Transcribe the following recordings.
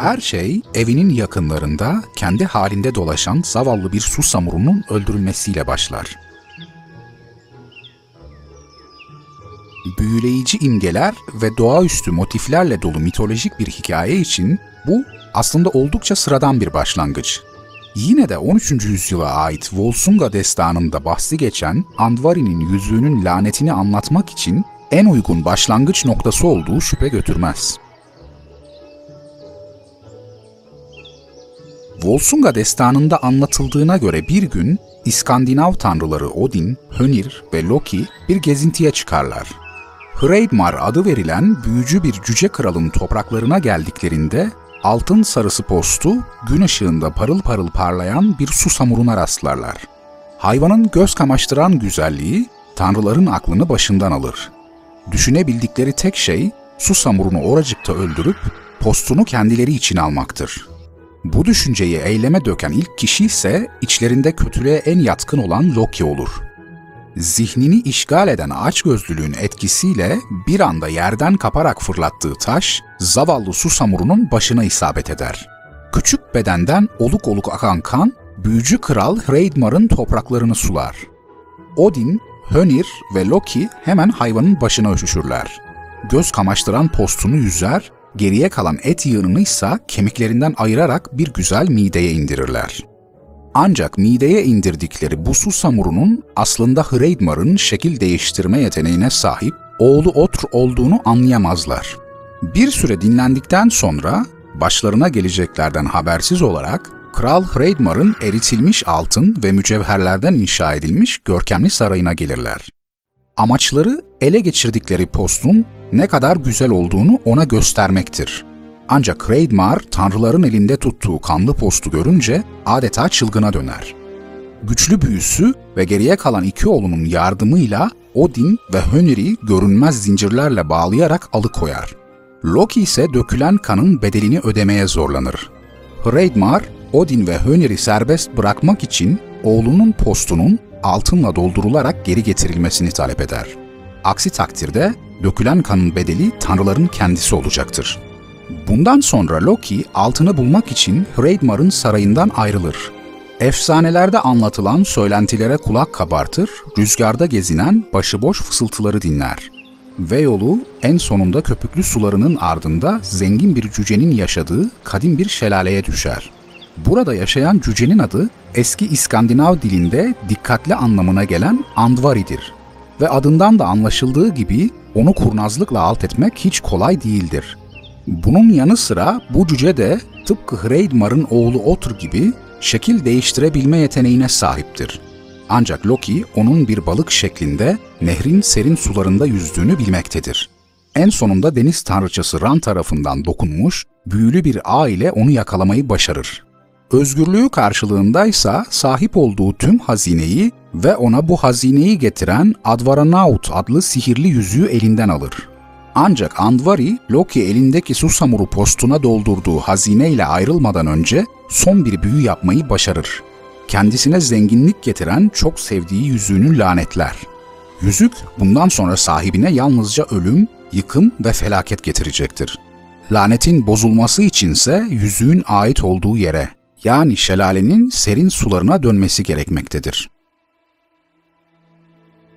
Her şey evinin yakınlarında kendi halinde dolaşan zavallı bir susamurunun öldürülmesiyle başlar. Büyüleyici imgeler ve doğaüstü motiflerle dolu mitolojik bir hikaye için bu aslında oldukça sıradan bir başlangıç. Yine de 13. yüzyıla ait Volsunga destanında bahsi geçen Andvari'nin yüzüğünün lanetini anlatmak için en uygun başlangıç noktası olduğu şüphe götürmez. Volsunga destanında anlatıldığına göre bir gün İskandinav tanrıları Odin, Hönir ve Loki bir gezintiye çıkarlar. Hreidmar adı verilen büyücü bir cüce kralın topraklarına geldiklerinde altın sarısı postu gün ışığında parıl parıl parlayan bir susamuruna rastlarlar. Hayvanın göz kamaştıran güzelliği tanrıların aklını başından alır. Düşünebildikleri tek şey susamurunu oracıkta öldürüp postunu kendileri için almaktır. Bu düşünceyi eyleme döken ilk kişi ise içlerinde kötülüğe en yatkın olan Loki olur. Zihnini işgal eden açgözlülüğün etkisiyle bir anda yerden kaparak fırlattığı taş, zavallı susamurunun başına isabet eder. Küçük bedenden oluk oluk akan kan, büyücü kral Hreidmar'ın topraklarını sular. Odin, Hönir ve Loki hemen hayvanın başına üşüşürler. Göz kamaştıran postunu yüzer Geriye kalan et yığınını ise kemiklerinden ayırarak bir güzel mideye indirirler. Ancak mideye indirdikleri bu su samurunun aslında Hreidmar'ın şekil değiştirme yeteneğine sahip oğlu Otr olduğunu anlayamazlar. Bir süre dinlendikten sonra başlarına geleceklerden habersiz olarak Kral Hreidmar'ın eritilmiş altın ve mücevherlerden inşa edilmiş görkemli sarayına gelirler. Amaçları ele geçirdikleri postun ne kadar güzel olduğunu ona göstermektir. Ancak Hreidmar tanrıların elinde tuttuğu kanlı postu görünce adeta çılgına döner. Güçlü büyüsü ve geriye kalan iki oğlunun yardımıyla Odin ve Hönir'i görünmez zincirlerle bağlayarak alıkoyar. Loki ise dökülen kanın bedelini ödemeye zorlanır. Hreidmar, Odin ve Hönir'i serbest bırakmak için oğlunun postunun altınla doldurularak geri getirilmesini talep eder. Aksi takdirde dökülen kanın bedeli tanrıların kendisi olacaktır. Bundan sonra Loki altını bulmak için Hreidmar'ın sarayından ayrılır. Efsanelerde anlatılan söylentilere kulak kabartır, rüzgarda gezinen başıboş fısıltıları dinler. Ve yolu en sonunda köpüklü sularının ardında zengin bir cücenin yaşadığı kadim bir şelaleye düşer. Burada yaşayan cücenin adı eski İskandinav dilinde dikkatli anlamına gelen Andvari'dir. Ve adından da anlaşıldığı gibi onu kurnazlıkla alt etmek hiç kolay değildir. Bunun yanı sıra bu cüce de tıpkı Hreidmar'ın oğlu Otr gibi şekil değiştirebilme yeteneğine sahiptir. Ancak Loki onun bir balık şeklinde nehrin serin sularında yüzdüğünü bilmektedir. En sonunda deniz tanrıçası Ran tarafından dokunmuş, büyülü bir ağ ile onu yakalamayı başarır. Özgürlüğü karşılığındaysa sahip olduğu tüm hazineyi ve ona bu hazineyi getiren Advaranaut adlı sihirli yüzüğü elinden alır. Ancak Andvari, Loki elindeki Susamuru postuna doldurduğu hazineyle ayrılmadan önce son bir büyü yapmayı başarır. Kendisine zenginlik getiren çok sevdiği yüzüğünü lanetler. Yüzük bundan sonra sahibine yalnızca ölüm, yıkım ve felaket getirecektir. Lanetin bozulması içinse yüzüğün ait olduğu yere yani şelalenin serin sularına dönmesi gerekmektedir.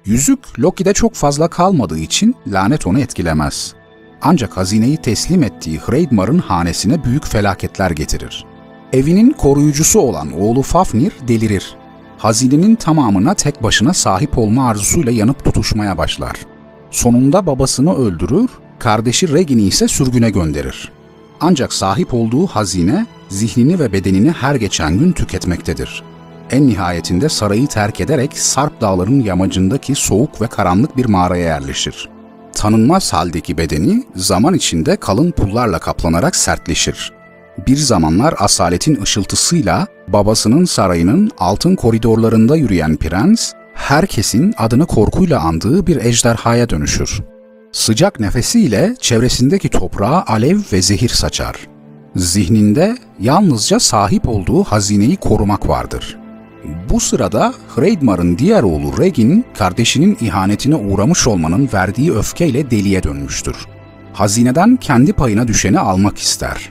Yüzük Loki'de çok fazla kalmadığı için lanet onu etkilemez. Ancak hazineyi teslim ettiği Hreidmar'ın hanesine büyük felaketler getirir. Evinin koruyucusu olan oğlu Fafnir delirir. Hazinenin tamamına tek başına sahip olma arzusuyla yanıp tutuşmaya başlar. Sonunda babasını öldürür, kardeşi Regin'i ise sürgüne gönderir. Ancak sahip olduğu hazine zihnini ve bedenini her geçen gün tüketmektedir. En nihayetinde sarayı terk ederek Sarp Dağları'nın yamacındaki soğuk ve karanlık bir mağaraya yerleşir. Tanınmaz haldeki bedeni zaman içinde kalın pullarla kaplanarak sertleşir. Bir zamanlar asaletin ışıltısıyla babasının sarayının altın koridorlarında yürüyen prens, herkesin adını korkuyla andığı bir ejderhaya dönüşür. Sıcak nefesiyle çevresindeki toprağa alev ve zehir saçar. Zihninde yalnızca sahip olduğu hazineyi korumak vardır. Bu sırada Hreidmar'ın diğer oğlu Regin, kardeşinin ihanetine uğramış olmanın verdiği öfkeyle deliye dönmüştür. Hazineden kendi payına düşeni almak ister.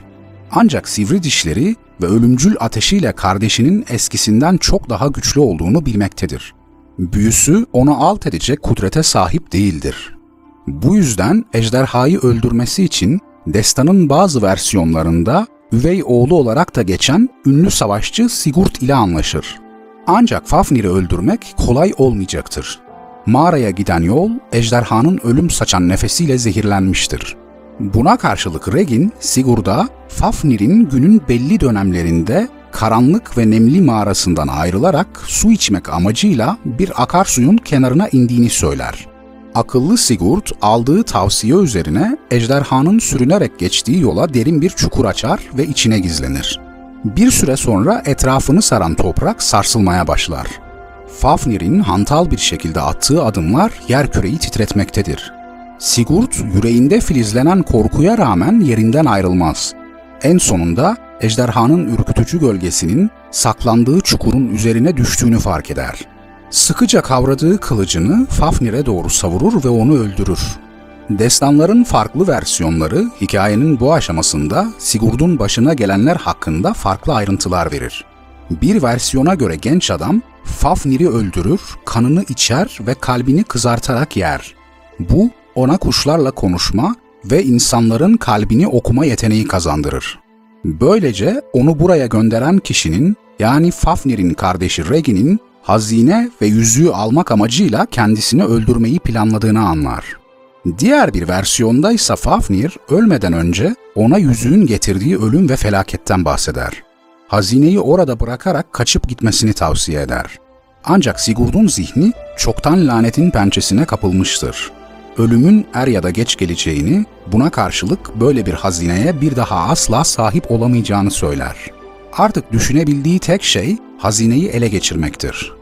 Ancak sivri dişleri ve ölümcül ateşiyle kardeşinin eskisinden çok daha güçlü olduğunu bilmektedir. Büyüsü onu alt edecek kudrete sahip değildir. Bu yüzden ejderhayı öldürmesi için destanın bazı versiyonlarında üvey oğlu olarak da geçen ünlü savaşçı Sigurd ile anlaşır. Ancak Fafnir'i öldürmek kolay olmayacaktır. Mağaraya giden yol ejderhanın ölüm saçan nefesiyle zehirlenmiştir. Buna karşılık Regin, Sigurd'a Fafnir'in günün belli dönemlerinde karanlık ve nemli mağarasından ayrılarak su içmek amacıyla bir akarsuyun kenarına indiğini söyler. Akıllı Sigurd aldığı tavsiye üzerine ejderhanın sürünerek geçtiği yola derin bir çukur açar ve içine gizlenir. Bir süre sonra etrafını saran toprak sarsılmaya başlar. Fafnir'in hantal bir şekilde attığı adımlar yerküreyi titretmektedir. Sigurd yüreğinde filizlenen korkuya rağmen yerinden ayrılmaz. En sonunda ejderhanın ürkütücü gölgesinin saklandığı çukurun üzerine düştüğünü fark eder. Sıkıca kavradığı kılıcını Fafnir'e doğru savurur ve onu öldürür. Destanların farklı versiyonları hikayenin bu aşamasında Sigurd'un başına gelenler hakkında farklı ayrıntılar verir. Bir versiyona göre genç adam Fafnir'i öldürür, kanını içer ve kalbini kızartarak yer. Bu ona kuşlarla konuşma ve insanların kalbini okuma yeteneği kazandırır. Böylece onu buraya gönderen kişinin yani Fafnir'in kardeşi Regin'in hazine ve yüzüğü almak amacıyla kendisini öldürmeyi planladığını anlar. Diğer bir versiyonda ise Fafnir ölmeden önce ona yüzüğün getirdiği ölüm ve felaketten bahseder. Hazineyi orada bırakarak kaçıp gitmesini tavsiye eder. Ancak Sigurd'un zihni çoktan lanetin pençesine kapılmıştır. Ölümün er ya da geç geleceğini, buna karşılık böyle bir hazineye bir daha asla sahip olamayacağını söyler. Artık düşünebildiği tek şey hazineyi ele geçirmektir.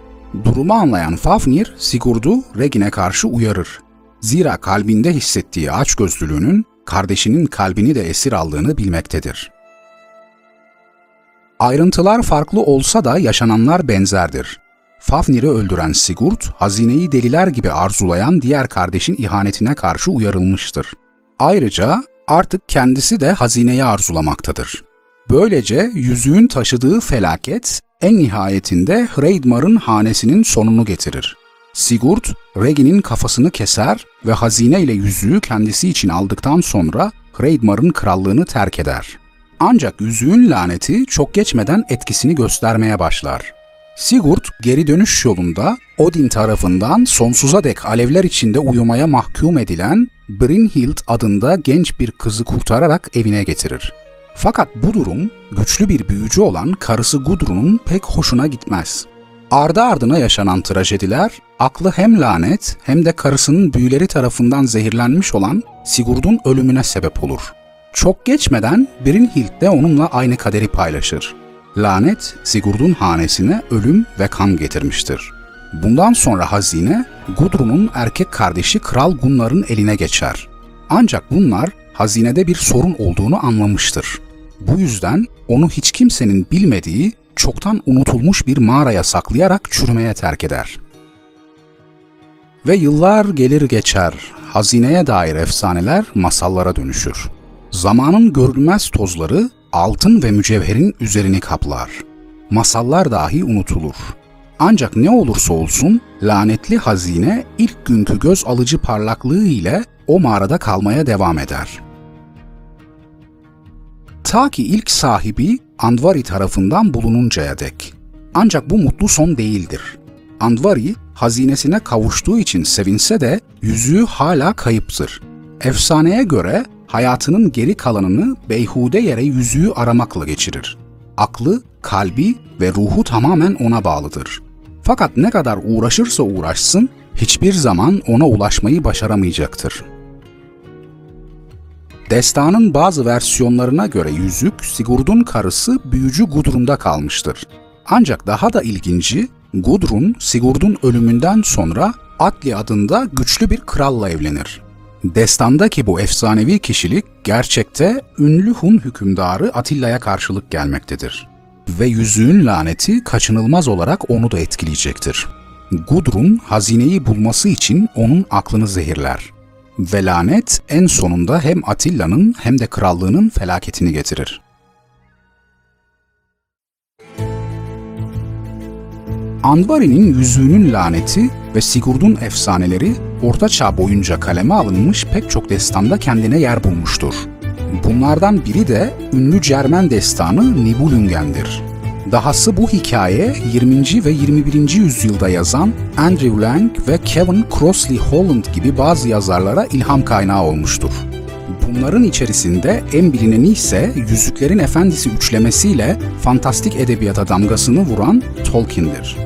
Durumu anlayan Fafnir, Sigurd'u Regin'e karşı uyarır. Zira kalbinde hissettiği açgözlülüğünün kardeşinin kalbini de esir aldığını bilmektedir. Ayrıntılar farklı olsa da yaşananlar benzerdir. Fafnir'i öldüren Sigurd, hazineyi deliler gibi arzulayan diğer kardeşin ihanetine karşı uyarılmıştır. Ayrıca artık kendisi de hazineyi arzulamaktadır. Böylece yüzüğün taşıdığı felaket en nihayetinde Hreidmar'ın hanesinin sonunu getirir. Sigurd, Regin'in kafasını keser ve hazine ile yüzüğü kendisi için aldıktan sonra Hreidmar'ın krallığını terk eder. Ancak yüzüğün laneti çok geçmeden etkisini göstermeye başlar. Sigurd geri dönüş yolunda Odin tarafından sonsuza dek alevler içinde uyumaya mahkum edilen Brynhild adında genç bir kızı kurtararak evine getirir. Fakat bu durum güçlü bir büyücü olan karısı Gudrun'un pek hoşuna gitmez. Ardı ardına yaşanan trajediler aklı hem lanet hem de karısının büyüleri tarafından zehirlenmiş olan Sigurd'un ölümüne sebep olur. Çok geçmeden Brynhild de onunla aynı kaderi paylaşır. Lanet Sigurd'un hanesine ölüm ve kan getirmiştir. Bundan sonra hazine Gudrun'un erkek kardeşi Kral Gunnar'ın eline geçer. Ancak bunlar hazinede bir sorun olduğunu anlamıştır. Bu yüzden onu hiç kimsenin bilmediği, çoktan unutulmuş bir mağaraya saklayarak çürümeye terk eder. Ve yıllar gelir geçer, hazineye dair efsaneler masallara dönüşür. Zamanın görülmez tozları altın ve mücevherin üzerini kaplar. Masallar dahi unutulur. Ancak ne olursa olsun lanetli hazine ilk günkü göz alıcı parlaklığı ile o mağarada kalmaya devam eder. Ta ki ilk sahibi Andvari tarafından bulununcaya dek. Ancak bu mutlu son değildir. Andvari hazinesine kavuştuğu için sevinse de yüzüğü hala kayıptır. Efsaneye göre hayatının geri kalanını beyhude yere yüzüğü aramakla geçirir. Aklı, kalbi ve ruhu tamamen ona bağlıdır. Fakat ne kadar uğraşırsa uğraşsın, hiçbir zaman ona ulaşmayı başaramayacaktır. Destanın bazı versiyonlarına göre yüzük Sigurd'un karısı büyücü Gudrun'da kalmıştır. Ancak daha da ilginci, Gudrun Sigurd'un ölümünden sonra Atli adında güçlü bir kralla evlenir. Destandaki bu efsanevi kişilik gerçekte ünlü Hun hükümdarı Atilla'ya karşılık gelmektedir. Ve yüzüğün laneti kaçınılmaz olarak onu da etkileyecektir. Gudrun hazineyi bulması için onun aklını zehirler ve lanet en sonunda hem Atilla'nın hem de krallığının felaketini getirir. Andvari'nin yüzüğünün laneti ve Sigurd'un efsaneleri Orta Çağ boyunca kaleme alınmış pek çok destanda kendine yer bulmuştur. Bunlardan biri de ünlü Cermen destanı Nibelungen'dir. Dahası bu hikaye 20. ve 21. yüzyılda yazan Andrew Lang ve Kevin Crossley Holland gibi bazı yazarlara ilham kaynağı olmuştur. Bunların içerisinde en bilineni ise Yüzüklerin Efendisi üçlemesiyle fantastik edebiyata damgasını vuran Tolkien'dir.